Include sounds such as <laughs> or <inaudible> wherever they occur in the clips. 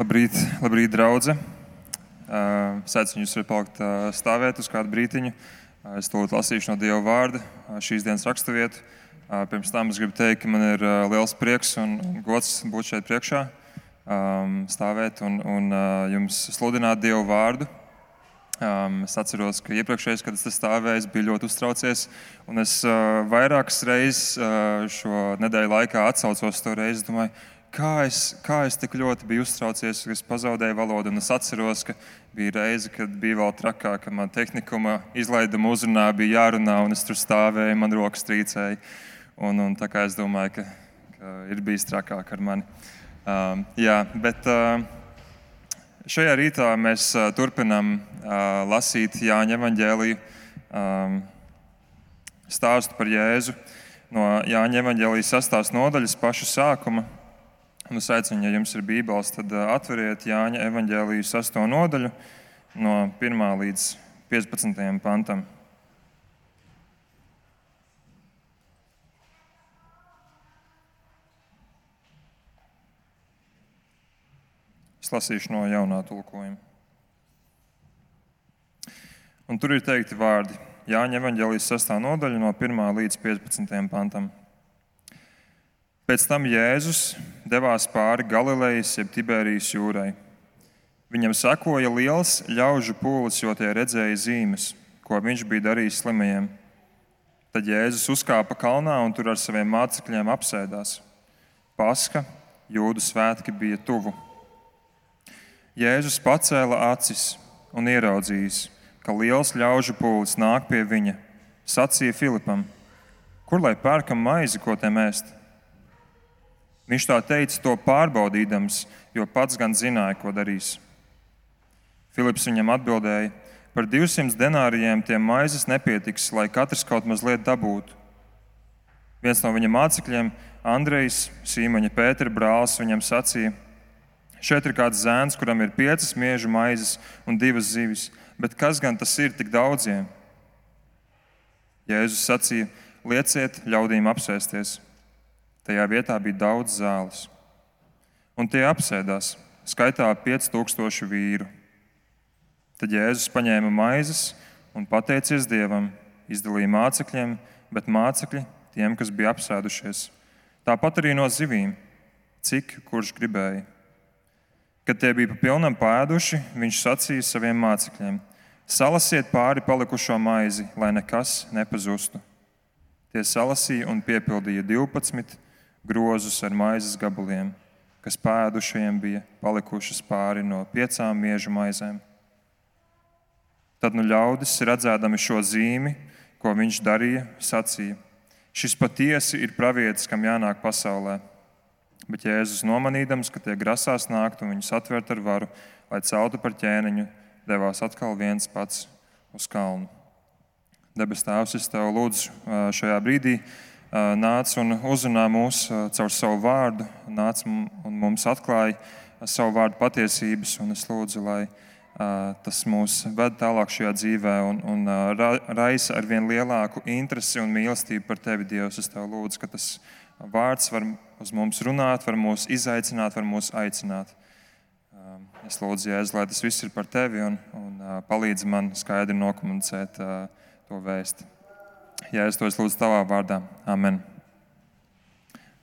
Labrīt, labrīt draugi! Sēdz jūs varat palikt stāvēt uz kādu brītiņu. Es to lasīšu no Dieva vārda, šīs dienas raksturvietu. Pirms tam es gribu teikt, ka man ir liels prieks un gods būt šeit priekšā, stāvēt un, un jums sludināt Dieva vārdu. Es atceros, ka iepriekšējais, kad es stāvēju, biju ļoti uztraucies. Es vairākas reizes šo nedēļu laikā atcaucos to reizi. Domāju, kā es, kā es tik ļoti biju uztraucies, ka es pazaudēju valodu. Un es atceros, ka bija reize, kad bija vēl trakāk, ka man tehnikuma izlaiduma uzrunā bija jārunā, un es tur stāvēju, man rokas trīcēja. Un, un tā kā es domāju, ka, ka ir bijis trakāk ar mani. Um, jā, bet uh, šajā rītā mēs uh, turpinām uh, lasīt Jāņa evaņģēliju um, stāstu par Jēzu no Jāņa evaņģēlijas sastāvs nodaļas paša sākuma. Un es aicinu, ja jums ir bībeles, tad atveriet Jāņa evanģēlīju 6. nodaļu no 1 līdz 15. pantam. Es lasīšu no jaunā tulkojuma. Un tur ir teikti vārdi Jāņa evanģēlijas 6. nodaļa no 1 līdz 15. pantam. Pēc tam Jēzus devās pāri Galilejas, jeb Tiberijas jūrai. Viņam sekoja liels ļaužu pūlis, jo tie redzēja zīmes, ko viņš bija darījis slimajiem. Tad Jēzus uzkāpa kalnā un tur ar saviem mācekļiem apsēdās. Paska, jūdu svētki bija tuvu. Jēzus pacēla acis un ieraudzījis, ka liels ļaužu pūlis nāk pie viņa. Sacīja Filipam, kur lai pērkam maizi, ko te mēst? Viņš tā teica, to pārbaudīdams, jo pats gan zināja, ko darīs. Filips viņam atbildēja, par 200 denārijiem tiem maizes nepietiks, lai katrs kaut mazliet dabūtu. Viens no viņa mācekļiem, Andrejs, Sīmaņa Pētera brālis, viņam sacīja: Šeit ir kāds zēns, kuram ir piecas miežu maizes un divas zivis, bet kas gan tas ir tik daudziem? Jēzus sacīja: Lieciet ļaudīm apsēsties. Tajā vietā bija daudz zāles. Un tie apsēdās, skaitā 5000 vīru. Tad Jēzus paņēma maizes un pateicies Dievam, izdalīja mācekļiem, bet mācekļi tiem, kas bija apsēdušies. Tāpat arī no zivīm, cik kurš gribēja. Kad tie bija pilnam pēduši, viņš sacīja saviem mācekļiem: Salasiet pāri palikušo maizi, lai nekas nepazustu. Tie salasīja un piepildīja 12 grozus ar maizes gabaliem, kas pēdušajiem bija palikušas pāri no piecām miežu maizēm. Tad nu ļaudis, redzēdami šo zīmi, ko viņš darīja, sacīja: Šis patiesi ir pravietis, kam jānāk pasaulē. Bet Jēzus nomanīdams, ka tie grasās nākt un viņus atvērt ar varu, lai celtu par ķēniņu, devās atkal viens pats uz kalnu. Debes Tēvs, es tev lūdzu šajā brīdī nāca un uzrunā mūs caur savu vārdu, nāca un mums atklāja savu vārdu patiesības. Es lūdzu, lai tas mūs ved tālāk šajā dzīvē un, un raisa ar vien lielāku interesi un mīlestību par tevi, Dievs. Es tev lūdzu, ka tas vārds var uz mums runāt, var mūs izaicināt, var mūs aicināt. Es lūdzu, Jēzus, lai tas viss ir par tevi un, un palīdzi man skaidri nokomunicēt to vēstu. Ja es to lūdzu tavā vārdā, Amen.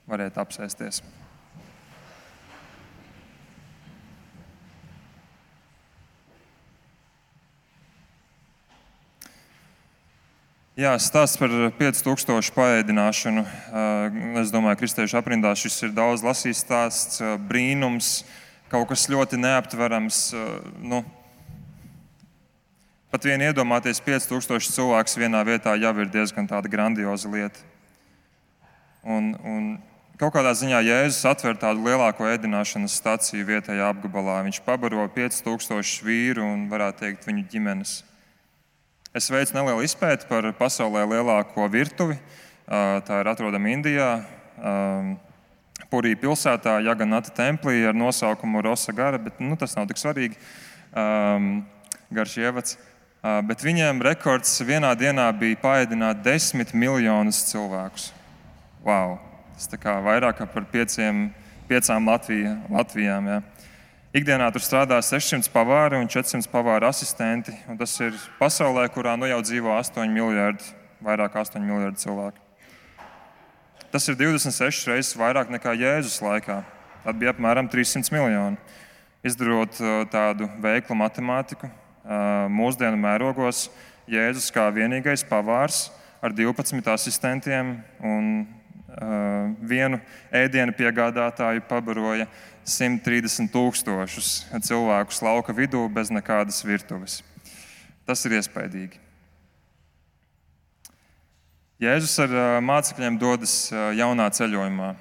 Variet apsēsties. Jā, stāsts par 5000 paēdināšanu. Es domāju, ka kristiešu aprindās šis ir daudz lasīts stāsts, brīnums, kaut kas ļoti neaptverams. Nu, Pat vien iedomāties 5000 cilvēku vienā vietā jau ir diezgan grandioza lieta. Un, un kaut kādā ziņā Jēzus atver tādu lielāko ēdināšanas staciju vietējā apgabalā. Viņš pabaro 5000 vīru un, varētu teikt, viņu ģimenes. Es veicu nelielu izpēti par pasaulē lielāko virtuvi. Tā ir atrodama Indijā, Purī pilsētā, Jaganata templī ar nosaukumu Rosa Gara, bet nu, tas nav tik svarīgi. Um, garš ievads. Bet viņiem rekords vienā dienā bija paēdināt desmit miljonus cilvēkus. Wow! Tas ir vairāk par pieciem, piecām Latvija, Latvijām. Ja. Ikdienā tur strādā 600 pavāri un 400 pavāru asistenti. Un tas ir pasaulē, kurā nu jau dzīvo 8 miljardi, vairāk kā 8 miljardi cilvēku. Tas ir 26 reizes vairāk nekā Jēzus laikā. Tad bija apmēram 300 miljoni. Izdarot tādu veiklu matemātiku, mūsdienu mērogos, Jēzus kā vienīgais pavārs ar 12 asistentiem un vienu ēdienu piegādātāju pabaroja 130 tūkstošus cilvēkus lauka vidū bez nekādas virtuves. Tas ir iespaidīgi. Jēzus ar mācekļiem dodas jaunā ceļojumā.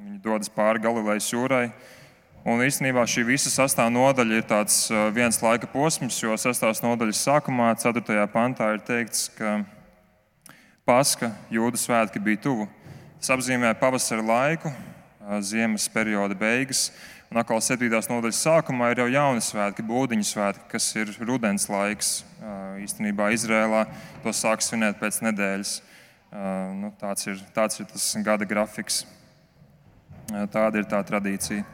Viņi dodas pāri Galilejas jūrai. Un īstenībā šī visa sastāvā nodaļa ir tāds viens laika posms, jo sastāvā nodaļas sākumā, 4. pantā, ir teikts, ka Paska, Jūda svētki bija tuvu. Tas apzīmē pavasara laiku, ziemas perioda beigas. Un atkal 7. nodaļas sākumā ir jau jauni svētki, būdiņu svētki, kas ir rudens laiks. Īstenībā Izrēlā to sāk svinēt pēc nedēļas. Nu, tāds, ir, tāds ir tas gada grafiks. Tāda ir tā tradīcija.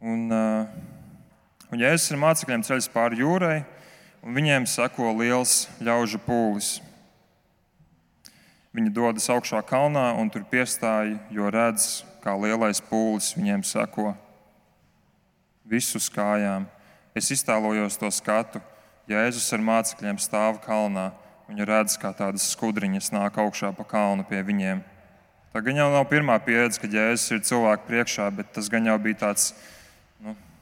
Un, un Jēzus ar mācekļiem ceļas pāri jūrai, un viņiem seko liels ļaužu pūlis. Viņi dodas augšā kalnā un tur piestāja, jo redz, kā lielais pūlis viņiem seko visu uz kājām. Es iztēlojos to skatu. Jēzus ar mācekļiem stāv kalnā. Viņi redz, kā tādas skudriņas nāk augšā pa kalnu pie viņiem. Tā gan jau nav pirmā pieredze, kad Jēzus ir cilvēku priekšā, bet tas gan jau bija tāds,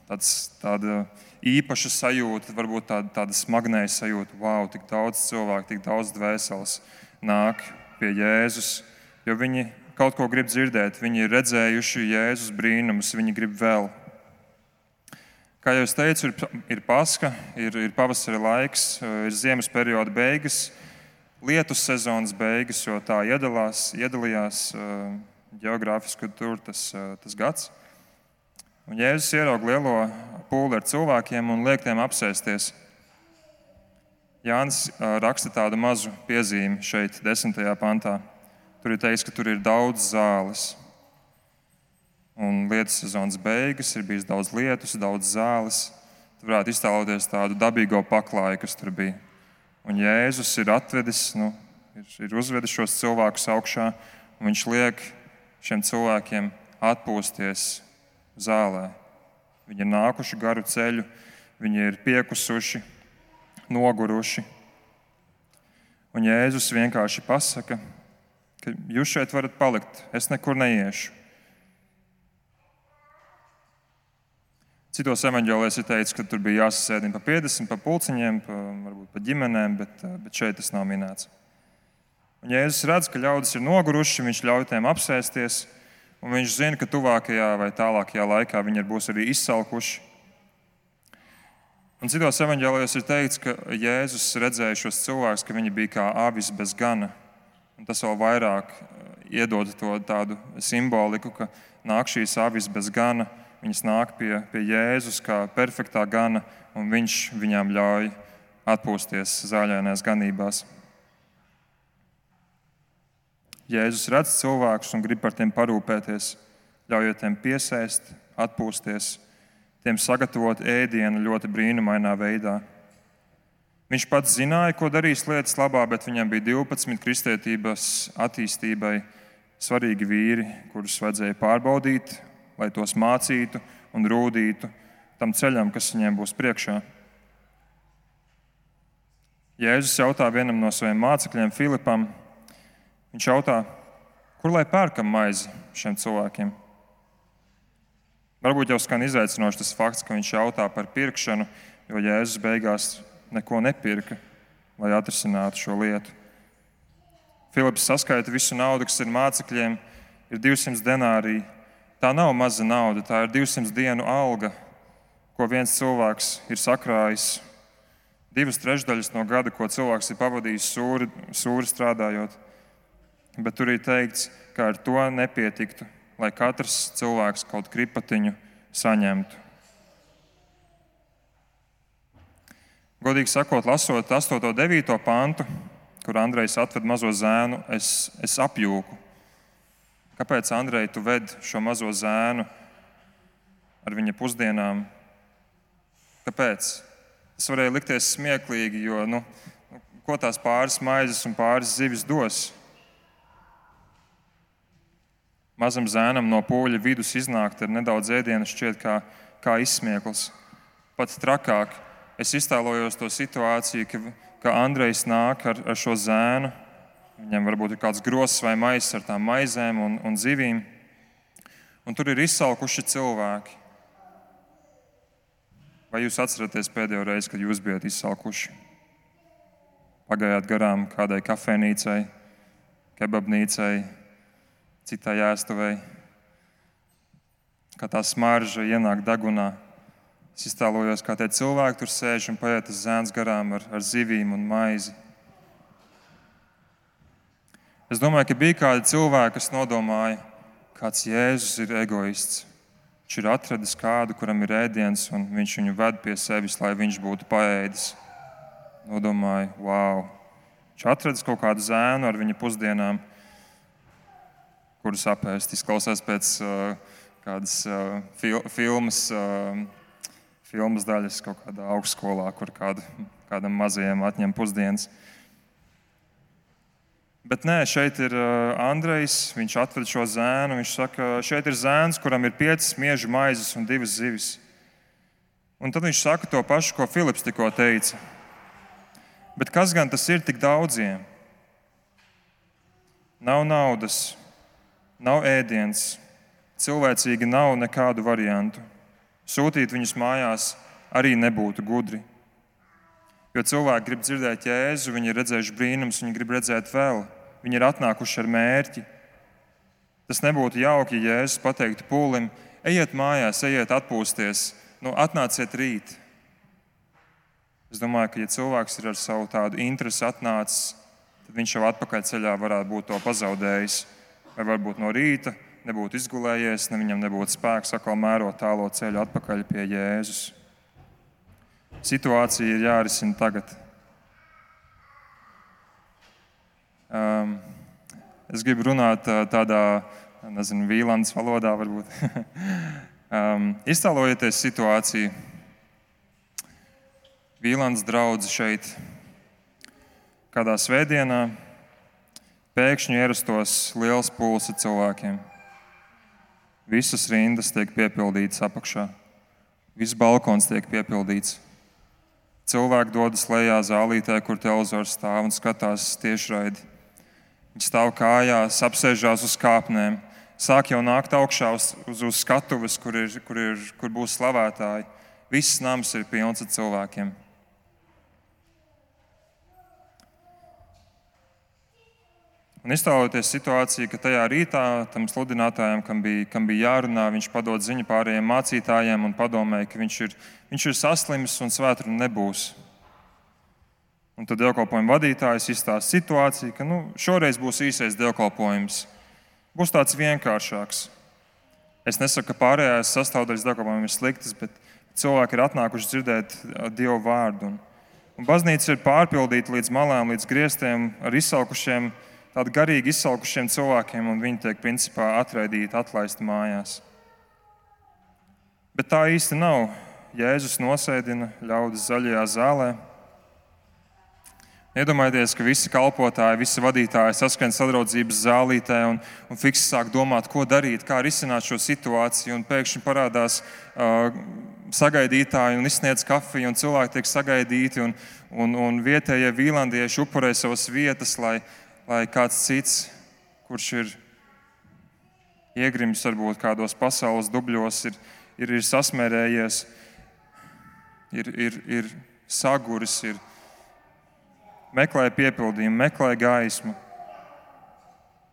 tāds tāda īpaša sajūta, varbūt tāda, tāda smagnēja sajūta. Wow, tik daudz cilvēku, tik daudz dvēseles nāk pie Jēzus, jo viņi kaut ko grib dzirdēt. Viņi ir redzējuši Jēzus brīnumus, viņi grib vēl. Kā jau teicu, ir, ir paska, ir, ir pavasara laiks, ir ziemas perioda beigas, lietus sezonas beigas, jo tā iedalās, iedalījās geogrāfiski tur tas, tas gads. Un Jēzus ieraudzīja lielo pūli ar cilvēkiem un liek tiem apsēsties. Jānis raksta tādu mazu piezīmi šeit, desmitajā pantā. Tur ir teikts, ka tur ir daudz zāles. Un lietus sezonas beigas, ir bijis daudz lietus, daudz zāles. Tur varētu iztēloties tādu dabīgo paklāju, kas tur bija. Un Jēzus ir atvedis, nu, ir, ir uzvedis šos cilvēkus augšā, un viņš liek šiem cilvēkiem atpūsties zālē. Viņi ir nākuši garu ceļu, viņi ir piekusuši, noguruši. Un Jēzus vienkārši pasaka, ka jūs šeit varat palikt, es nekur neiešu. Citos evanģēlēs ir teikts, ka tur bija jāsasēdina pa 50, pa pulciņiem, pa, varbūt pa ģimenēm, bet, bet šeit tas nav minēts. Un Jēzus redz, ka ļaudis ir noguruši, viņš ļauj tiem apsēsties, un viņš zina, ka tuvākajā vai tālākajā laikā viņi būs arī izsalkuši. Un citos evanģēlējos ir teikts, ka Jēzus redzēja šos cilvēkus, ka viņi bija kā avis bez gana. Un tas vēl vairāk eh, iedod to tādu simboliku, ka nāk šīs avis bez gana, viņas nāk pie, pie Jēzus kā perfektā gana, un viņš viņām ļauj atpūsties zāļainās ganībās. Jēzus redz cilvēkus un grib par tiem parūpēties, ļaujot tiem piesēst, atpūsties, tiem sagatavot ēdienu ļoti brīnumainā veidā. Viņš pats zināja, ko darīs lietas labā, bet viņam bija 12 kristietības attīstībai svarīgi vīri, kurus vajadzēja pārbaudīt, lai tos mācītu un rūdītu tam ceļam, kas viņiem būs priekšā. Jēzus jautā vienam no saviem mācekļiem, Filipam, viņš jautā, kur lai pērkam maizi šiem cilvēkiem? Varbūt jau skan izaicinoši tas fakts, ka viņš jautā par pirkšanu, jo Jēzus beigās neko nepirka, lai atrisinātu šo lietu. Filips saskaita visu naudu, kas ir mācekļiem, ir 200 denārija. Tā nav maza nauda, tā ir 200 dienu alga, ko viens cilvēks ir sakrājis. Divas trešdaļas no gada, ko cilvēks ir pavadījis sūri, sūri strādājot. Bet tur ir teikts, ka ar to nepietiktu, lai katrs cilvēks kaut kripatiņu saņemtu. Godīgi sakot, lasot 8. un 9. pantu, kur Andrejs atved mazo zēnu, es, es apjūku. Kāpēc, Andrej, tu ved šo mazo zēnu ar viņa pusdienām. Kāpēc? Tas varēja likties smieklīgi, jo nu, nu ko tās pāris maizes un pāris zivis dos? Mazam zēnam no pūļa vidus iznākt ar nedaudz ēdienu šķiet kā, kā izsmieklis. Pat trakāk, es iztēlojos to situāciju, ka, ka Andrejs nāk ar, ar šo zēnu. Viņam varbūt ir kāds grozs vai maisis ar tām maizēm un, un zivīm. Un tur ir izsalkuši cilvēki. Vai jūs atceraties pēdējo reizi, kad jūs bijat izsalkuši? Pagājāt garām kādai kafejnīcai, kebabnīcai, citai ēstuvei, kā tā smarža ienāk degunā. Es iztēlojos, kā tie cilvēki tur sēž un paiet uz zēns garām ar, ar zivīm un maizi. Es domāju, ka bija kādi cilvēki, kas nodomāja, kāds Jēzus ir egoists. Viņš ir atradis kādu, kuram ir ēdiens, un viņš viņu ved pie sevis, lai viņš būtu paēdis. Nodomāju, wow! Viņš atradis kaut kādu zēnu ar viņa pusdienām, kuras apēst. Izklausās pēc uh, kādas uh, fil filmas. Uh, filmas daļas kaut kādā augstskolā, kur kādu, kādam mazajam atņem pusdienas. Bet nē, šeit ir Andrejs. Viņš atved šo zēnu. Viņš saka, šeit ir zēns, kuram ir piecas mieža maizes un divas zivis. Un tad viņš saka to pašu, ko Filips tikko teica. Bet kas gan tas ir tik daudziem? Nav naudas, nav ēdienas, cilvēcīgi nav nekādu variantu. Sūtīt viņus mājās arī nebūtu gudri. Jo cilvēki grib dzirdēt jēzu, viņi ir redzējuši brīnumus, viņi grib redzēt vēl. Viņi ir atnākuši ar mērķi. Tas nebūtu jauki, ja Jēzus pateiktu pūlim, ejiet mājās, ejiet atpūsties, nu, atnāciet rīt. Es domāju, ka, ja cilvēks ir ar savu tādu interesi atnācis, tad viņš jau atpakaļ ceļā varētu būt to pazaudējis. Vai varbūt no rīta, nebūtu izgulējies, ne viņam nebūtu spēks atkal mērot tālo ceļu atpakaļ pie Jēzus. Situācija ir jārisina tagad. Um, es gribu runāt tādā, nezinu, vīlandes valodā, varbūt. um, <laughs> iztēlojieties situāciju. Vīlandes draugs šeit, kādā svētdienā, pēkšņi ierastos liels pulsa cilvēkiem. Visas rindas tiek piepildītas apakšā, viss balkons tiek piepildīts. Cilvēki dodas lejā zālītē, kur televizors stāv un skatās tiešraidi. Viņi stāv kājās, apsēžās uz kāpnēm, sāk jau nākt augšā uz, uz, uz skatuves, kur, ir, kur, ir, kur būs slavētāji. Viss nams ir pilns ar cilvēkiem. Un iztēloties situāciju, ka tajā rītā tam sludinātājam, kam bija, kam bija jārunā, viņš padod ziņu pārējiem mācītājiem un padomēja, ka viņš ir, viņš ir saslims un svētru nebūs. Un tad dievkalpojuma vadītājs izstāsta situāciju, ka nu, šoreiz būs īsais dievkalpojums. Būs tāds vienkāršāks. Es nesaku, ka pārējās sastāvdaļas dievkalpojumam ir sliktas, bet cilvēki ir atnākuši dzirdēt Dievu vārdu. Un, un baznīca ir pārpildīta līdz malām, līdz griestiem ar izsalkušiem cilvēkiem tādi garīgi izsalkušiem cilvēkiem, un viņi tiek principā atraidīti, atlaisti mājās. Bet tā īsti nav. Jēzus nosēdina ļaudis zaļajā zālē. Iedomājieties, ka visi kalpotāji, visi vadītāji saskan sadraudzības zālītē un, un fiksi sāk domāt, ko darīt, kā risināt šo situāciju. Pēkšņi parādās uh, sagaidītāji un izsniedz kafiju, un cilvēki tiek sagaidīti. Un, un, un vietējie vīlandieši upurē savas vietas, lai, lai kāds cits, kurš ir iegrimis varbūt kādos pasaules dubļos, ir, ir, ir sasmērējies, ir, ir, ir saguris, ir meklē piepildījumu, meklē gaismu.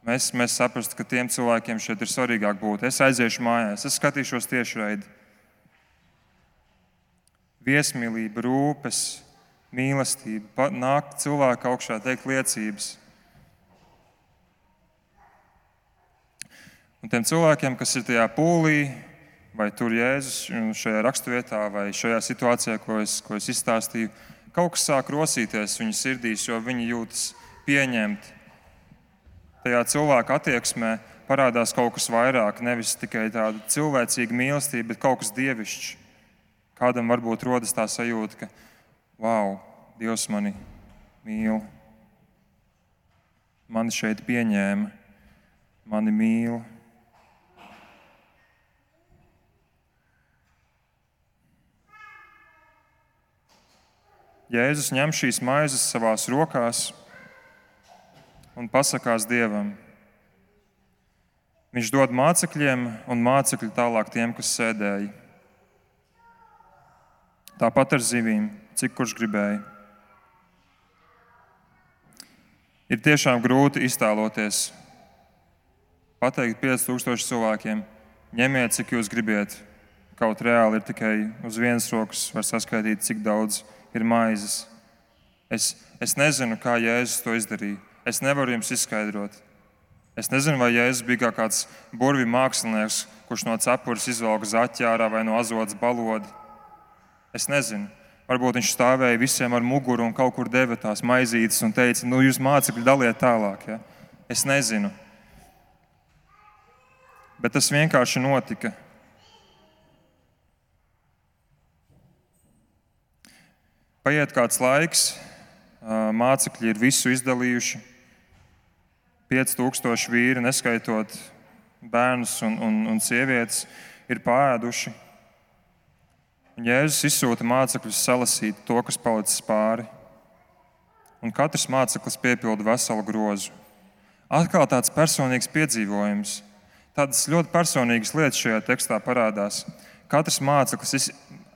Mēs, mēs saprastu, ka tiem cilvēkiem šeit ir svarīgāk būt. Es aiziešu mājās, es skatīšos tiešraidi. Viesmīlība, rūpes, mīlestība, nāk cilvēku augšā, teikt liecības. Un tiem cilvēkiem, kas ir tajā pūlī, vai tur Jēzus šajā raksturvietā, vai šajā situācijā, ko es, ko es izstāstīju, kaut kas sāk rosīties viņu sirdīs, jo viņi jūtas pieņemti. Tajā cilvēka attieksmē parādās kaut kas vairāk, nevis tikai tāda cilvēcīga mīlestība, bet kaut kas dievišķs. Kādam varbūt rodas tā sajūta, ka, wow, Dievs mani mīl. Mani šeit pieņēma, mani mīl. Jēzus ņem šīs maizes savās rokās un pasakās Dievam. Viņš dod mācekļiem, un mācekļi tālāk tiem, kas sēdēja. Tāpat ar zivīm, cik kurš gribēja. Ir tiešām grūti iztēloties, pateikt 5000 cilvēkiem, ņemiet, cik jūs gribiet. Kaut reāli ir tikai uz vienas rokas, var saskaitīt, cik daudz ir maizes. Es, es nezinu, kā Jēzus to izdarīja. Es nevaru jums izskaidrot. Es nezinu, vai Jēzus bija kā kāds burvju mākslinieks, kurš no cepures izvelka zaķi ārā vai no azotas balodi. Es nezinu. Varbūt viņš stāvēja visiem ar muguru un kaut kur deva tās maizītes un teica, nu, jūs mācekļi daliet tālāk. Ja? Es nezinu. Bet tas vienkārši notika. Paiet kāds laiks, mācekļi ir visu izdalījuši. 5000 vīri, neskaitot bērnus un, un, un sievietes, ir pāēduši. Un Jēzus izsūta mācekļus salasīt to, kas palicis pāri. Un katrs māceklis piepilda veselu grozu. Atkal tāds personīgs piedzīvojums. Tādas ļoti personīgas lietas šajā tekstā parādās. Katrs māceklis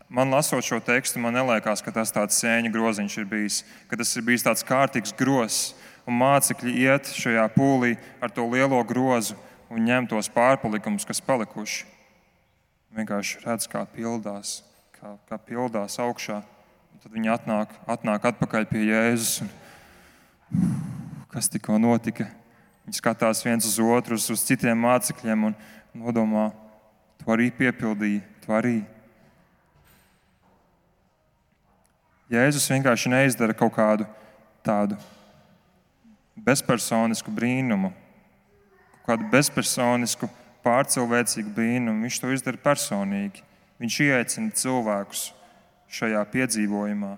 man lasot šo tekstu, man neliekas, ka tas tāds sēņu groziņš ir bijis, ka tas ir bijis tāds kārtīgs grozs, un mācekļi iet šajā pūlī ar to lielo grozu un ņem tos pārpalikumus, kas palikuši. Vienkārši redz, kā pildās, kā, kā pildās augšā. Un tad viņi atnāk, atnāk atpakaļ pie Jēzus. Un, <sighs> kas tikko notika? Viņi skatās viens uz otru, uz citiem mācekļiem un nodomā, to arī piepildīja, to arī Jēzus vienkārši neizdara kaut kādu tādu bezpersonisku brīnumu, kādu bezpersonisku, pārcilvēcīgu brīnumu. Viņš to izdara personīgi. Viņš ieaicina cilvēkus šajā piedzīvojumā.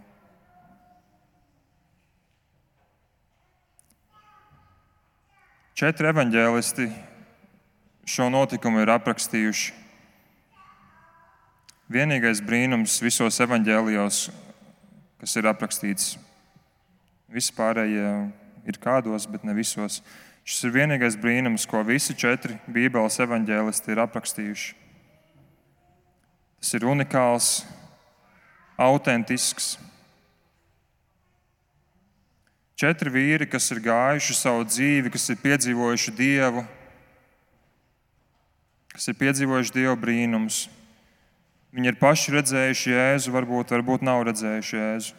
Četri evaņģēlisti šo notikumu ir aprakstījuši. Vienīgais brīnums visos evaņģēlijos, kas ir aprakstīts. Vispārējie ir kādos, bet ne visos. Šis ir vienīgais brīnums, ko visi četri Bībeles evaņģēlisti ir aprakstījuši. Tas ir unikāls, autentisks. Četri vīri, kas ir gājuši savu dzīvi, kas ir piedzīvojuši Dievu, kas ir piedzīvojuši Dieva brīnumus Viņi ir paši redzējuši Jēzu, varbūt, varbūt nav redzējuši Jēzu.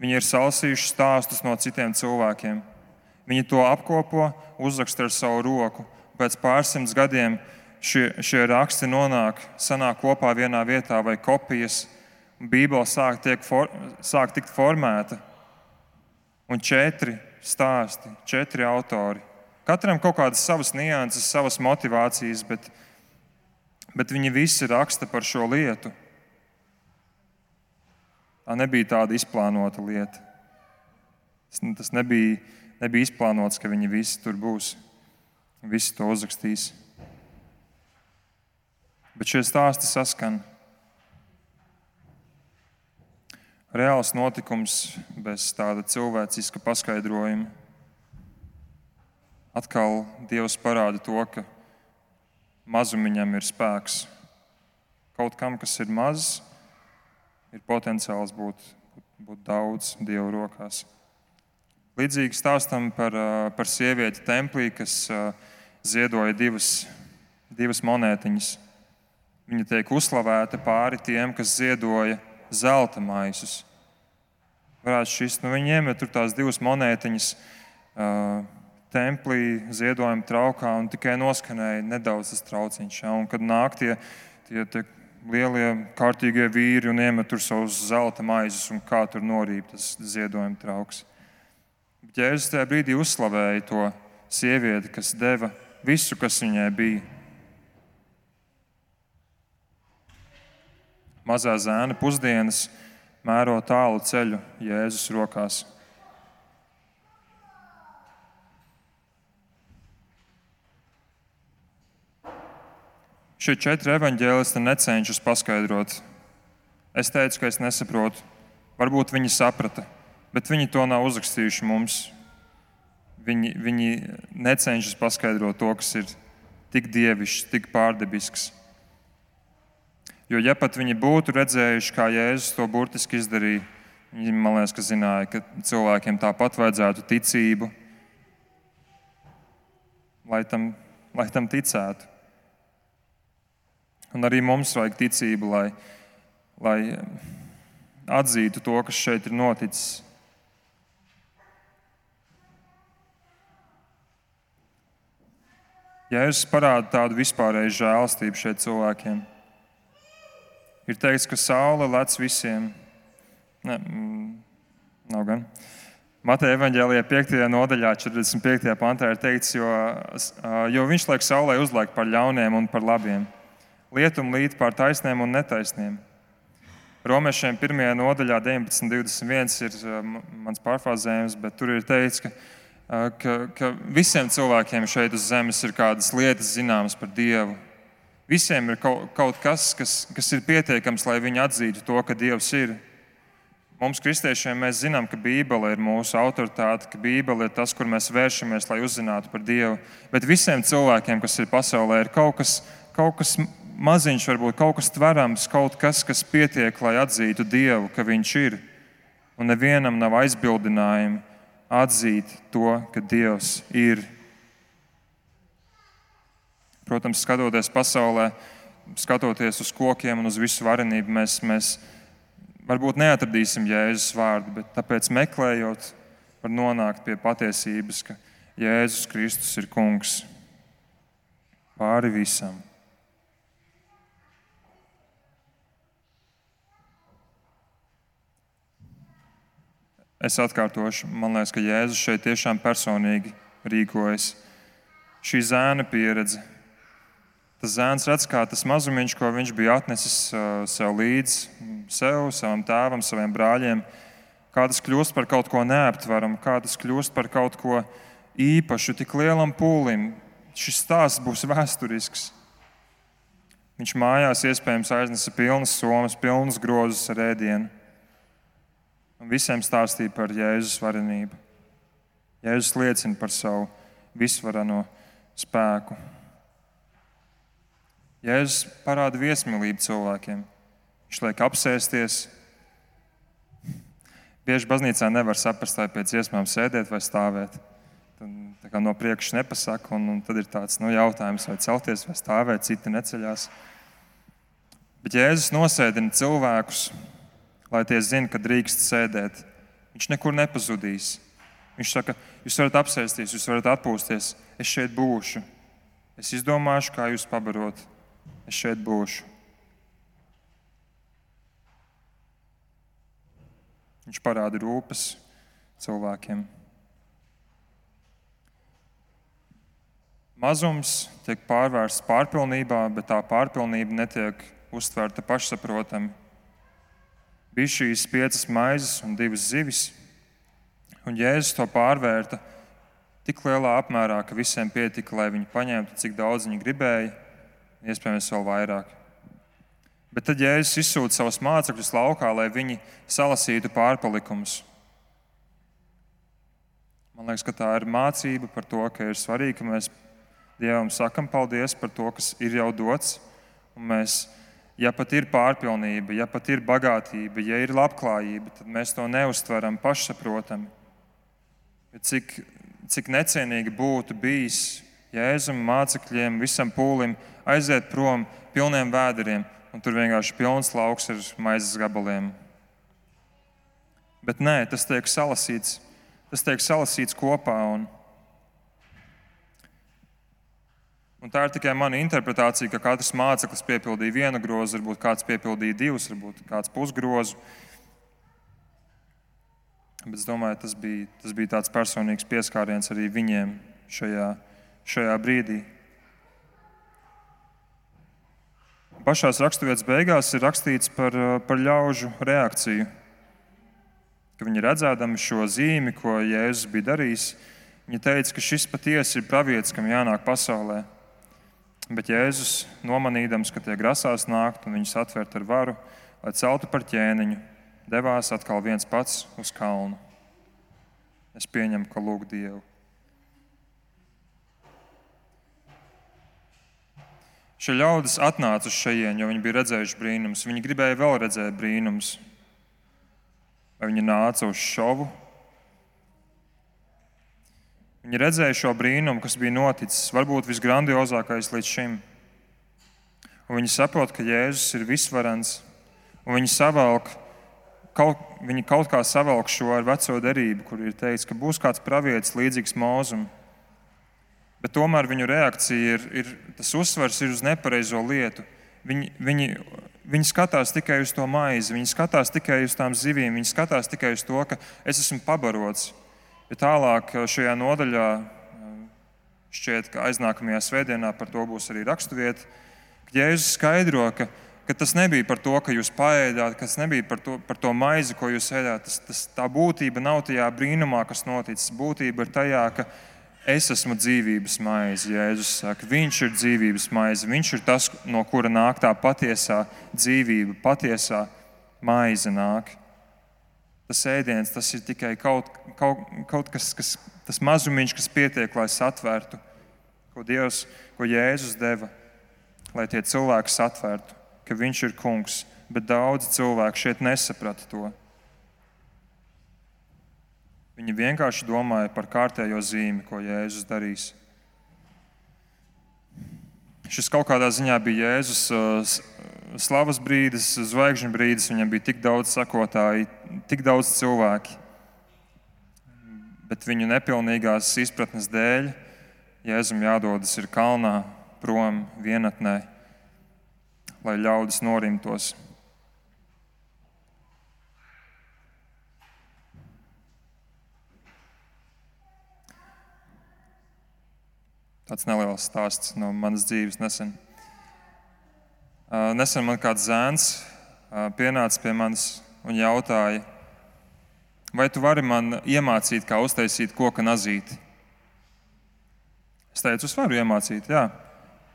Viņi ir salasījuši stāstus no citiem cilvēkiem. Viņi to apkopo, uzraksta ar savu roku. Pēc pārsimts gadiem šie, šie raksti nonāk, sanāk kopā vienā vietā vai kopijas. Bībele sāk, for, sāk tikt formēta. Un četri stāsti, četri autori. Katram kaut kādas savas nianses, savas motivācijas, bet bet viņi visi raksta par šo lietu. Tā nebija tāda izplānota lieta. Tas nebija, nebija izplānots, ka viņi visi tur būs. Visi to uzrakstīs. Bet šie stāsti saskan. Reāls notikums bez tāda cilvēciska paskaidrojuma. Atkal Dievs parāda to, ka mazumiņam ir spēks. Kaut kam, kas ir mazs, ir potenciāls būt, būt daudz Dieva rokās. Līdzīgi stāstam par, par sievieti templī, kas ziedoja divas, divas monētiņas. Viņa tiek uzslavēta pāri tiem, kas ziedoja zelta maisus. Varētu šis, nu, viņi iemet tur tās divas monētiņas. Uh, templī, ziedojuma traukā un tikai noskanēja nedaudz tas trauciņš. Ja? Un, kad nāk tie, tie, tie lielie kārtīgie vīri un iemet tur savus zelta maizes un kā tur norīp tas ziedojuma trauks. Bet Jēzus tajā brīdī uzslavēja to sievieti, kas deva visu, kas viņai bija. Mazā zēna pusdienas mēro tālu ceļu Jēzus rokās. Šie četri evaņģēlisti necenšas paskaidrot. Es teicu, ka es nesaprotu. Varbūt viņi saprata, bet viņi to nav uzrakstījuši mums. Viņi, viņi necenšas paskaidrot to, kas ir tik dievišķs, tik pārdabisks. Jo, ja pat viņi būtu redzējuši, kā Jēzus to burtiski izdarīja, viņi man liekas, ka zināja, ka cilvēkiem tāpat vajadzētu ticību, lai tam, lai tam ticētu. Un arī mums vajag ticību, lai, lai atzītu to, kas šeit ir noticis. Jēzus parāda tādu vispārēju žēlastību šeit cilvēkiem. Ir teikts, ka saule lec visiem. Ne, mm, nav gan. Mateja evanģēlijā 5. nodaļā, 45. pantā ir teikts, jo, jo viņš liek saulē uzliekt par ļauniem un par labiem lietum līdz pār taisniem un netaisniem. Romiešiem 1. nodaļā, 19.21. ir uh, mans pārfāzējums, bet tur ir teikts, ka, uh, ka, ka visiem cilvēkiem šeit uz zemes ir kādas lietas zināmas par Dievu. Visiem ir kaut, kaut kas, kas, kas ir pietiekams, lai viņi atzītu to, ka Dievs ir. Mums, kristiešiem, mēs zinām, ka Bībele ir mūsu autoritāte, ka Bībele ir tas, kur mēs vēršamies, lai uzzinātu par Dievu. Bet visiem cilvēkiem, kas ir pasaulē, ir kaut kas, kaut kas maziņš, varbūt kaut kas tverams, kaut kas, kas pietiek, lai atzītu Dievu, ka Viņš ir. Un nevienam nav aizbildinājumi atzīt to, ka Dievs ir. Protams, skatoties pasaulē, skatoties uz kokiem un uz visu varenību, mēs, mēs varbūt neatradīsim Jēzus vārdu, bet tāpēc meklējot, var nonākt pie patiesības, ka Jēzus Kristus ir kungs pāri visam. Es atkārtošu, man liekas, ka Jēzus šeit tiešām personīgi rīkojas. Šī zēna pieredze. Tas zēns redz, kā tas mazumiņš, ko viņš bija atnesis uh, sev līdzi, sev, savam tēvam, saviem brāļiem, kā tas kļūst par kaut ko neaptveramu, kā tas kļūst par kaut ko īpašu, tik lielam pūlim. Šis stāsts būs vēsturisks. Viņš mājās iespējams aiznesa pilnas somas, pilnas grozus ar ēdienu un visiem stāstīja par Jēzus varenību. Jēzus liecina par savu visvarano spēku. Jēzus parāda viesmīlību cilvēkiem. Viņš liek apsēsties. Bieži baznīcā nevar saprast, vai pēc iespējām sēdēt vai stāvēt. Tad, no priekšas nepasaka, un, un tad ir tāds nu, jautājums, vai celties vai stāvēt, citi neceļās. Bet Jēzus nosēdina cilvēkus lai tie zinātu, ka drīkst sēdēt. Viņš nekur nepazudīs. Viņš saka, jūs varat apsēsties, jūs varat atpūsties. Es šeit būšu. Es izdomāšu, kā jūs pabarot. Es šeit būšu. Viņš parāda rūpes cilvēkiem. Mazums tiek pārvērsts pārpilnībā, bet tā pārpilnība netiek uztverta pašsaprotami bija šīs piecas maizes un divas zivis. Un Jēzus to pārvērta tik lielā apmērā, ka visiem pietika, lai viņi paņemtu, cik daudz viņi gribēja, iespējams, vēl vairāk. Bet tad Jēzus izsūta savus mācekļus laukā, lai viņi salasītu pārpalikumus. Man liekas, ka tā ir mācība par to, ka ir svarīgi, ka mēs Dievam sakam paldies par to, kas ir jau dots, un mēs ja pat ir pārpilnība, ja pat ir bagātība, ja ir labklājība, tad mēs to neustveram pašsaprotami. Cik, cik necienīgi būtu bijis Jēzum, mācekļiem, visam pūlim aiziet prom pilniem vēderiem, un tur vienkārši pilns lauks ar maizes gabaliem. Bet nē, tas tiek salasīts, tas tiek salasīts kopā. Un, Un tā ir tikai mana interpretācija, ka katrs māceklis piepildīja vienu grozu, varbūt kāds piepildīja divus, varbūt kāds pusgrozu. Bet es domāju, tas bija, tas bija tāds personīgs pieskāriens arī viņiem šajā, šajā brīdī. Pašās raksturvietas beigās ir rakstīts par, par ļaužu reakciju. Ka viņi redzēdami šo zīmi, ko Jēzus bija darījis, viņi teica, ka šis patiesi ir pravietis, kam jānāk pasaulē. Bet Jēzus, nomanīdams, ka tie grasās nākt un viņus atvērt ar varu, lai celtu par ķēniņu, devās atkal viens pats uz kalnu. Es pieņemu, ka lūg Dievu. Šie ļaudis atnāca uz šejienes, jo viņi bija redzējuši brīnumus. Viņi gribēja vēl redzēt brīnumus. Vai viņi nāca uz šovu? Viņi redzēja šo brīnumu, kas bija noticis, varbūt visgrandiozākais līdz šim. Un viņi saprot, ka Jēzus ir visvarens, un viņi savelk kaut, viņi kaut kā savelk šo ar veco derību, kur ir teikts, ka būs kāds pravietis līdzīgs mūzum. Bet tomēr viņu reakcija ir, ir tas uzsvars ir uz nepareizo lietu. Viņi, viņi, viņi skatās tikai uz to maizi, viņi skatās tikai uz tām zivīm, viņi skatās tikai uz to, ka es esmu pabarots. Bet tālāk šajā nodaļā šķiet, ka aiznākamajā svētdienā par to būs arī raksturvieta, ka Jēzus skaidro, ka ka tas nebija par to, ka jūs paēdāt, kas nebija par to, par to maizi, ko jūs ēdāt. Tas, tas, tā būtība nav tajā brīnumā, kas noticis. Būtība ir tajā, ka es esmu dzīvības maize. Jēzus saka, viņš ir dzīvības maize. Viņš ir tas, no kura nāk tā patiesā dzīvība, patiesā maize nāk. Tas ēdiens, tas ir tikai kaut, kaut, kaut kas, kas, tas mazumiņš, kas pietiek, lai satvērtu, ko Dievs, ko Jēzus deva, lai tie cilvēki satvērtu ka viņš ir kungs, bet daudzi cilvēki šeit nesaprata to. Viņi vienkārši domāja par kārtējo zīmi, ko Jēzus darīs. Šis kaut kādā ziņā bija Jēzus uh, slavas brīdis, zvaigžņu brīdis. Viņam bija tik daudz sakotāji, tik daudz cilvēki. Bet viņu nepilnīgās izpratnes dēļ Jēzum jādodas ir kalnā, prom vienatnē lai ļaudis norimtos. Tāds neliels stāsts no manas dzīves nesen. Nesen man kāds zēns pienāca pie manis un jautāja, vai tu vari man iemācīt, kā uztaisīt koka nazīti? Es teicu, es varu iemācīt, jā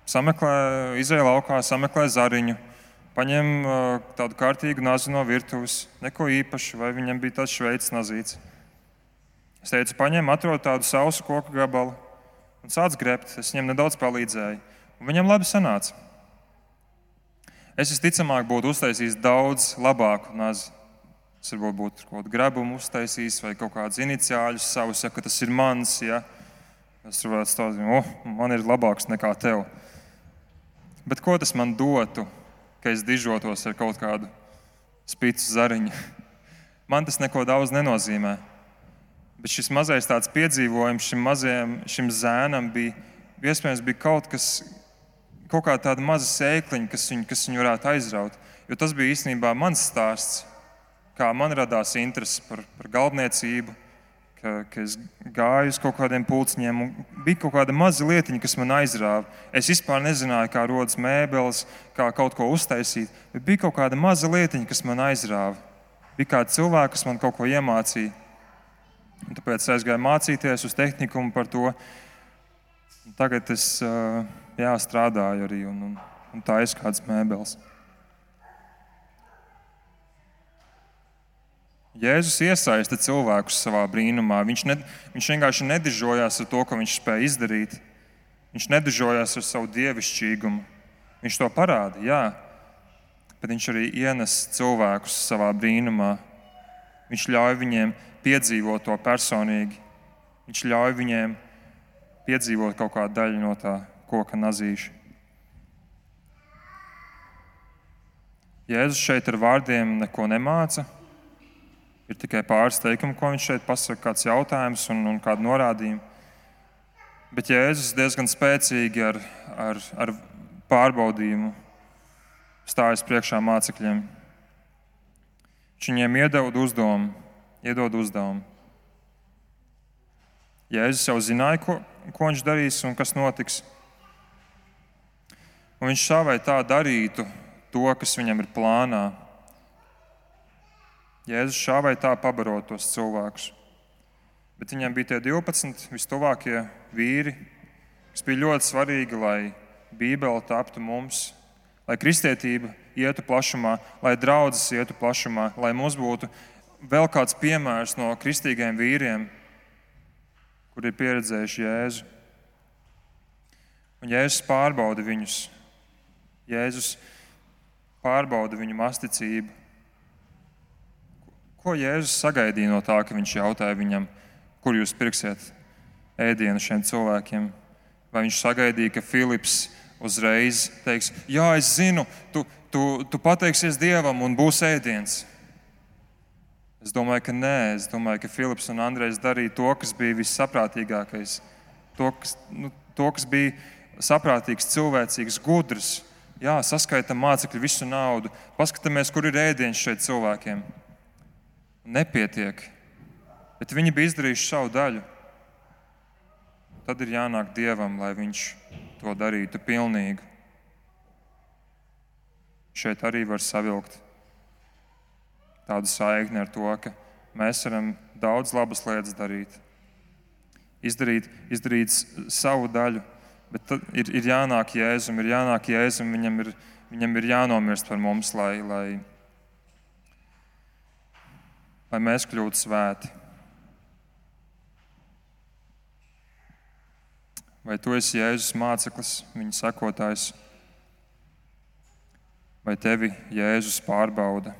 sameklē, izēja laukā, sameklē zariņu, paņem tādu kārtīgu nazi no virtuves, neko īpašu, vai viņam bija tāds šveicis nazīts. Es teicu, paņem, atrod tādu sausu koku gabalu un sāc grebt. Es viņam nedaudz palīdzēju, un viņam labi sanāca. Es visticamāk būtu uztaisījis daudz labāku nazi. Es varbūt būtu kaut kādu grebumu uztaisījis vai kaut kādus iniciāļus savus, ja tas ir mans. Ja. Es varētu stāstīt, oh, man ir labāks nekā tev. Bet ko tas man dotu, ka es dižotos ar kaut kādu spīdzu zariņu? <laughs> Man tas neko daudz nenozīmē. Bet šis mazais tāds piedzīvojums šim mazajam šim zēnam bija, iespējams, bija kaut kas, kaut kā tāda maza sēkliņa, kas viņu, kas viņu varētu aizraut. Jo tas bija īstenībā mans stāsts, kā man radās interese par, par galdniecību, ka, ka es gāju uz kaut kādiem pulciņiem, bija kaut kāda maza lietiņa, kas man aizrāva. Es vispār nezināju, kā rodas mēbeles, kā kaut ko uztaisīt, bija kaut kāda maza lietiņa, kas man aizrāva. Bija kāds cilvēks, kas man kaut ko iemācīja. Un tāpēc es aizgāju mācīties uz tehniku par to. Tagad es jā, strādāju arī un, un, un tā ir kādas mēbeles. Jēzus iesaista cilvēkus savā brīnumā. Viņš, ne, viņš vienkārši nedižojās ar to, ko viņš spēja izdarīt. Viņš nedižojās ar savu dievišķīgumu. Viņš to parāda, jā, bet viņš arī ienes cilvēkus savā brīnumā. Viņš ļauj viņiem piedzīvot to personīgi. Viņš ļauj viņiem piedzīvot kaut kādu daļu no tā koka nazīša. Jēzus šeit ar vārdiem neko nemāca Ir tikai pāris teikumi, ko viņš šeit pasaka, kāds jautājums un, un kāda norādījuma. Bet Jēzus diezgan spēcīgi ar, ar, ar pārbaudījumu stājas priekšā mācekļiem. Viņš viņiem iedod uzdevumu, iedod uzdevumu. Jēzus jau zināja, ko, ko viņš darīs un kas notiks. Un viņš šā vai tā darītu to, kas viņam ir plānā. Jēzus šā vai tā pabaro tos cilvēkus. Bet viņam bija tie 12 vistuvākie vīri, kas bija ļoti svarīgi, lai Bībele taptu mums, lai kristietība ietu plašumā, lai draudzes ietu plašumā, lai mums būtu vēl kāds piemērs no kristīgiem vīriem, kur ir pieredzējuši Jēzu. Un Jēzus pārbauda viņus. Jēzus pārbauda viņu masticību. Ko Jēzus sagaidīja no tā, ka viņš jautāja viņam, kur jūs pirksiet ēdienu šiem cilvēkiem? Vai viņš sagaidīja, ka Filips uzreiz teiks, Jā, es zinu, tu, tu, tu pateiksies Dievam un būs ēdiens? Es domāju, ka nē, es domāju, ka Filips un Andrejs darīja to, kas bija vissaprātīgākais, to, kas, nu, to, kas bija saprātīgs, cilvēcīgs, gudrs. Jā, saskaitām mācekļu visu naudu, paskatāmies, kur ir ēdiens šeit cilvēkiem. Nepietiek, bet viņi bija izdarījuši savu daļu. Tad ir jānāk Dievam, lai Viņš to darītu pilnīgi. Šeit arī var savilkt tādu saikni ar to, ka mēs varam daudz labas lietas darīt, izdarīt, izdarīt savu daļu, bet tad ir, ir jānāk Jēzum, ir jānāk Jēzum, viņam ir, viņam ir jānomirst par mums, lai, lai, lai mēs kļūtu svēti. Vai tu esi Jēzus māceklis, viņa sekotājs, vai tevi Jēzus pārbauda?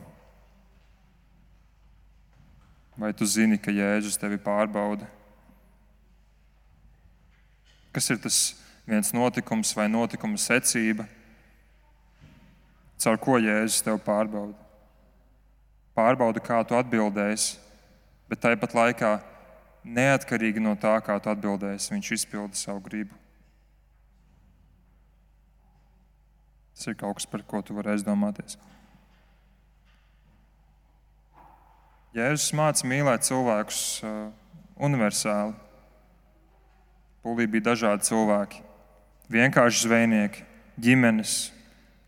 Vai tu zini, ka Jēzus tevi pārbauda? Kas ir tas viens notikums vai notikuma secība, caur ko Jēzus tevi pārbauda? Pārbauda, kā tu atbildēsi, bet tāpat laikā neatkarīgi no tā, kā tu atbildēsi, viņš izpilda savu gribu. Tas ir kaut kas, par ko tu vari aizdomāties. Jēzus māca mīlēt cilvēkus uh, universāli. Pūlī bija dažādi cilvēki. Vienkārši zvejnieki, ģimenes,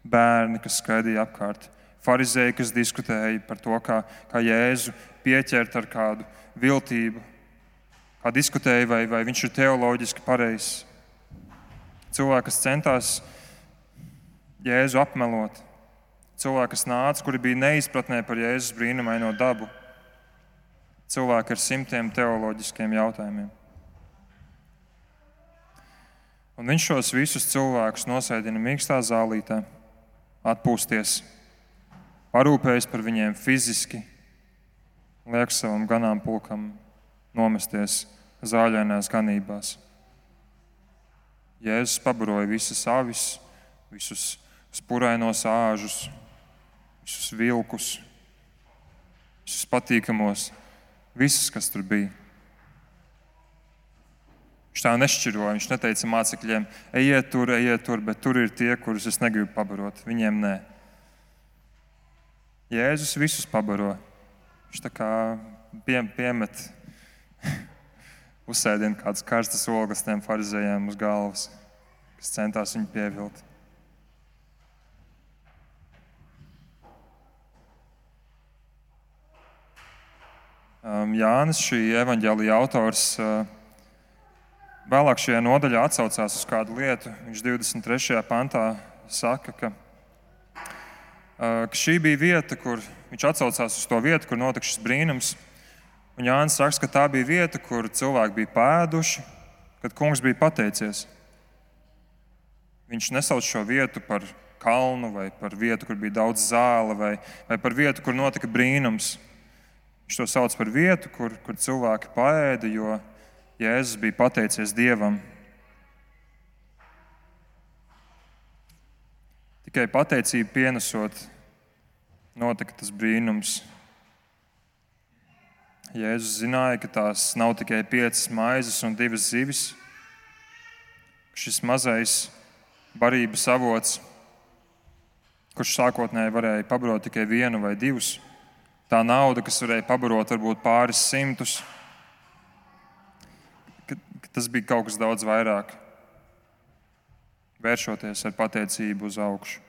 bērni, kas skraidīja apkārt, farizēji, kas diskutēja par to, kā, kā Jēzu pieķert ar kādu viltību, kā diskutēja, vai, vai viņš ir teoloģiski pareizs. Cilvēki, kas centās Jēzu apmelot, cilvēki, kas nāca, kuri bija neizpratnē par Jēzus brīnumaino dabu cilvēki ar simtiem teoloģiskiem jautājumiem. Un viņš šos visus cilvēkus nosēdina mīkstā zālītē, atpūsties, parūpējas par viņiem fiziski, liek savam ganāmpulkam nomesties zāļainās ganībās. Jēzus pabaroja visas avis, visus spurainos āžus, visus vilkus, visus patīkamos Visus, kas tur bija. Viņš tā nešķiroja. Viņš neteica mācekļiem, ejiet tur, ejiet tur, bet tur ir tie, kurus es negribu pabarot. Viņiem nē. Jēzus visus pabaro. Viņš tā kā pie, piemet, <laughs> uzsēdina kādas karstas ogas tiem farizējiem uz galvas, kas centās viņu pievilkt. Um, Jānis, šī evaņģēlīja autors, uh, vēlāk šajā nodaļā atsaucās uz kādu lietu. Viņš 23. pantā saka, ka, ka šī bija vieta, kur viņš atsaucās uz to vietu, kur notika šis brīnums. Un Jānis saka, ka tā bija vieta, kur cilvēki bija pēduši, kad kungs bija pateicies. Viņš nesauc šo vietu par kalnu vai par vietu, kur bija daudz zāle, vai, vai par vietu, kur notika brīnums. Viņš to sauc par vietu, kur, kur cilvēki paēda, jo Jēzus bija pateicies Dievam. Tikai pateicību pienesot, notika tas brīnums. Jēzus zināja, ka tās nav tikai piecas maizes un divas zivis. Šis mazais barības avots, kurš sākotnēji varēja pabarot tikai vienu vai divus, tā nauda, kas varēja pabarot varbūt pāris simtus, tas bija kaut kas daudz vairāk. Vēršoties ar pateicību uz augšu.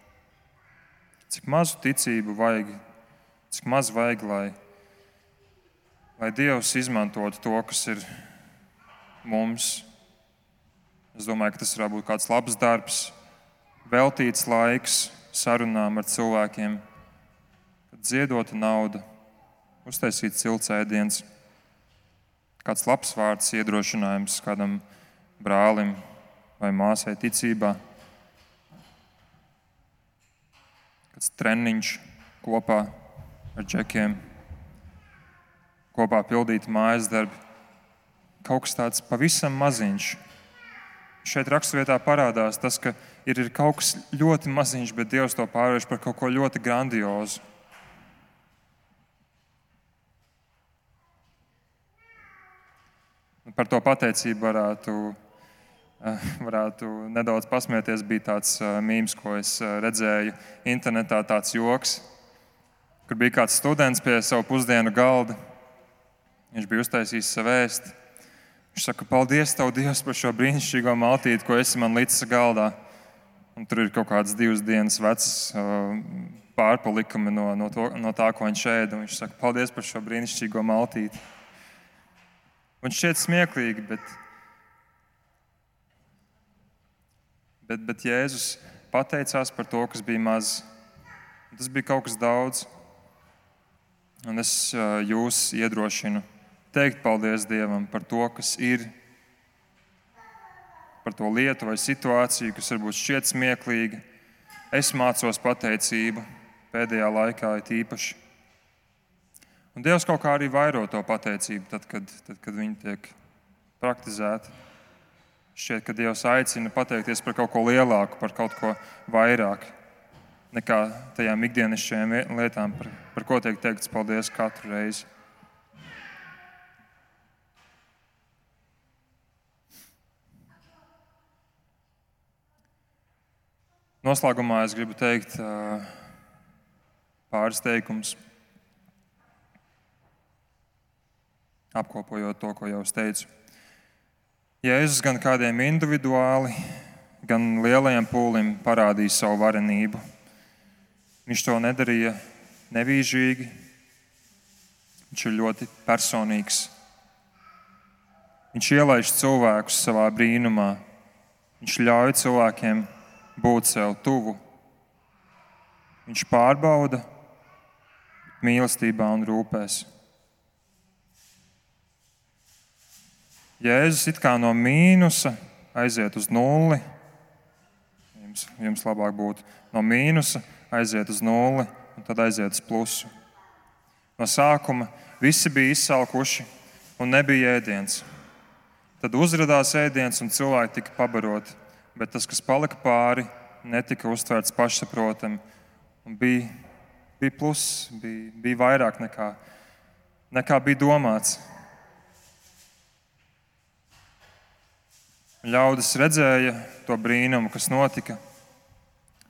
Cik mazu ticību vajag, cik maz vajag, lai, lai Dievs izmantotu to, kas ir mums. Es domāju, ka tas varētu būt kāds labs darbs, veltīts laiks sarunām ar cilvēkiem, kad ziedota nauda, uztaisīt ciltsēdiens kāds labs vārds, iedrošinājums kādam brālim vai māsai ticībā, kāds treniņš kopā ar džekiem, kopā pildīt mājas darbu. Kaut kas tāds pavisam maziņš. Šeit raksturvietā parādās tas, ka ir, ir kaut kas ļoti maziņš, bet Dievs to pārvērš par kaut ko ļoti grandiozu. Par to pateicību varētu, varētu nedaudz pasmieties. Bija tāds eh, mīmīms, ko es eh, redzēju internetā, tāds joks, kur bija kāds students pie savu pusdienu galda. Viņš bija uztaisījis savu vēstu. Viņš saka, paldies, Tev, Dievs, par šo brīnišķīgo maltīti, ko esi man līdzi galdā. Un tur ir kaut kādas divas dienas vecas pārpalikumi no, no, to, no tā, ko viņš ēda. Viņš saka, paldies par šo brīnišķīgo maltīti. Man šķiet smieklīgi, bet, bet, bet Jēzus pateicās par to, kas bija maz. Tas bija kaut kas daudz. Un es jūs iedrošinu teikt paldies Dievam par to, kas ir, par to lietu vai situāciju, kas varbūt šķiet smieklīga. Es mācos pateicību pēdējā laikā, it īpaši. Un Dievs kaut kā arī vairo to pateicību, tad, kad, tad, kad viņi tiek praktizēti. Šķiet, ka Dievs aicina pateikties par kaut ko lielāku, par kaut ko vairāk nekā tajām ikdienišķajām lietām, par, par ko tiek teikts paldies katru reizi. Noslēgumā es gribu teikt pāris teikumus. apkopojot to, ko jau es teicu. Jēzus gan kādiem individuāli, gan lielajam pūlim parādīja savu varenību. Viņš to nedarīja nevīžīgi, viņš ir ļoti personīgs. Viņš ielaiž cilvēkus savā brīnumā, viņš ļauj cilvēkiem būt sev tuvu. Viņš pārbauda mīlestībā un rūpēs. Jēzus it kā no mīnusa aiziet uz nulli. Jums, jums labāk būtu no mīnusa aiziet uz nulli un tad aiziet uz plusu. No sākuma visi bija izsalkuši un nebija ēdiens. Tad uzrādījās ēdiens un cilvēki tika pabaroti, bet tas, kas palika pāri, netika uztverts pašsaprotami. Bija, bija pluss, bija, bija vairāk nekā, nekā bija domāts. Ļaudis redzēja to brīnumu, kas notika,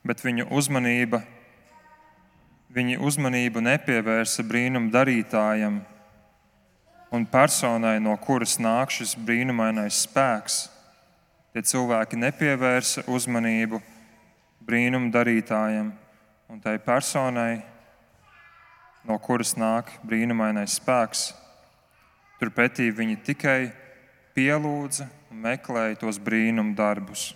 bet viņu uzmanība, viņa uzmanību nepievērsa brīnumu darītājam un personai, no kuras nāk šis brīnumainais spēks. Tie cilvēki nepievērsa uzmanību brīnumu darītājam un tai personai, no kuras nāk brīnumainais spēks. Turpretī viņi tikai pielūdza un meklēja tos brīnumu darbus.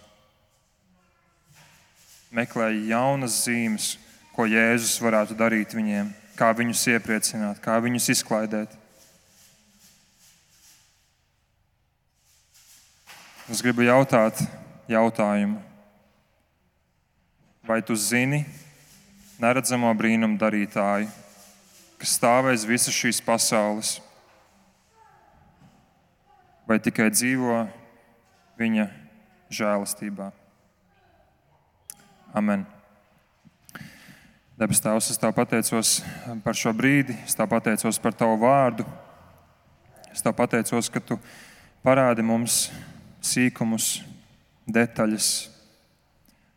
Meklēja jaunas zīmes, ko Jēzus varētu darīt viņiem, kā viņus iepriecināt, kā viņus izklaidēt. Es gribu jautāt jautājumu. Vai tu zini neredzamo brīnumu darītāju, kas stāvēs visas šīs pasaules? Vai tikai dzīvo viņa žēlastībā. Amen. Debes Tēvs, es Tev pateicos par šo brīdi, es Tev pateicos par Tavu vārdu. Es Tev pateicos, ka Tu parādi mums sīkumus, detaļas,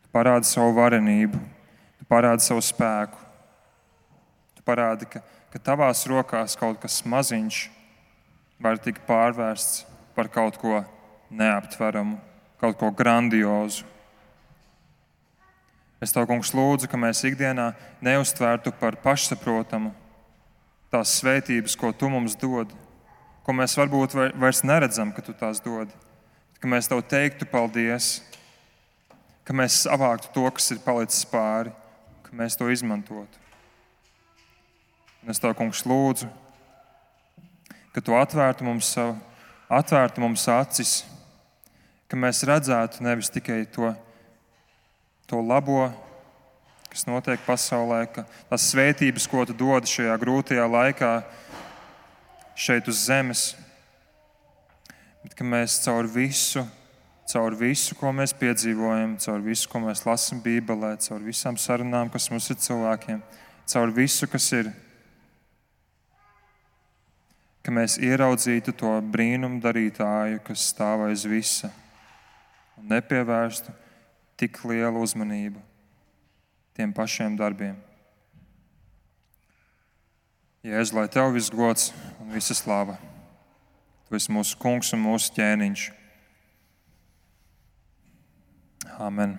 Tu parādi savu varenību, Tu parādi savu spēku. Tu parādi, ka, ka Tavās rokās kaut kas maziņš var tikt pārvērsts par kaut ko neaptveramu, kaut ko grandiozu. Es tev, kungs, lūdzu, ka mēs ikdienā neuztvērtu par pašsaprotamu tās svētības, ko tu mums dod, ko mēs varbūt vairs neredzam, ka tu tās dod. Ka mēs tev teiktu paldies, ka mēs savāktu to, kas ir palicis pāri, ka mēs to izmantotu. Un es tev, kungs, lūdzu, ka tu atvērtu mums, savu, atvērtu mums acis, ka mēs redzētu nevis tikai to to labo, kas notiek pasaulē, ka tās svētības, ko tu dod šajā grūtajā laikā, šeit uz zemes, bet ka mēs caur visu, caur visu, ko mēs piedzīvojam, caur visu, ko mēs lasām Bībelē, caur visām sarunām, kas mums ir cilvēkiem, caur visu, kas ir, ka mēs ieraudzītu to brīnumu darītāju, kas stāv aiz visa un nepievērstu tik lielu uzmanību tiem pašiem darbiem. Jēzu, lai tev viss gods un visa slava. Tu esi mūsu kungs un mūsu ķēniņš. Amen.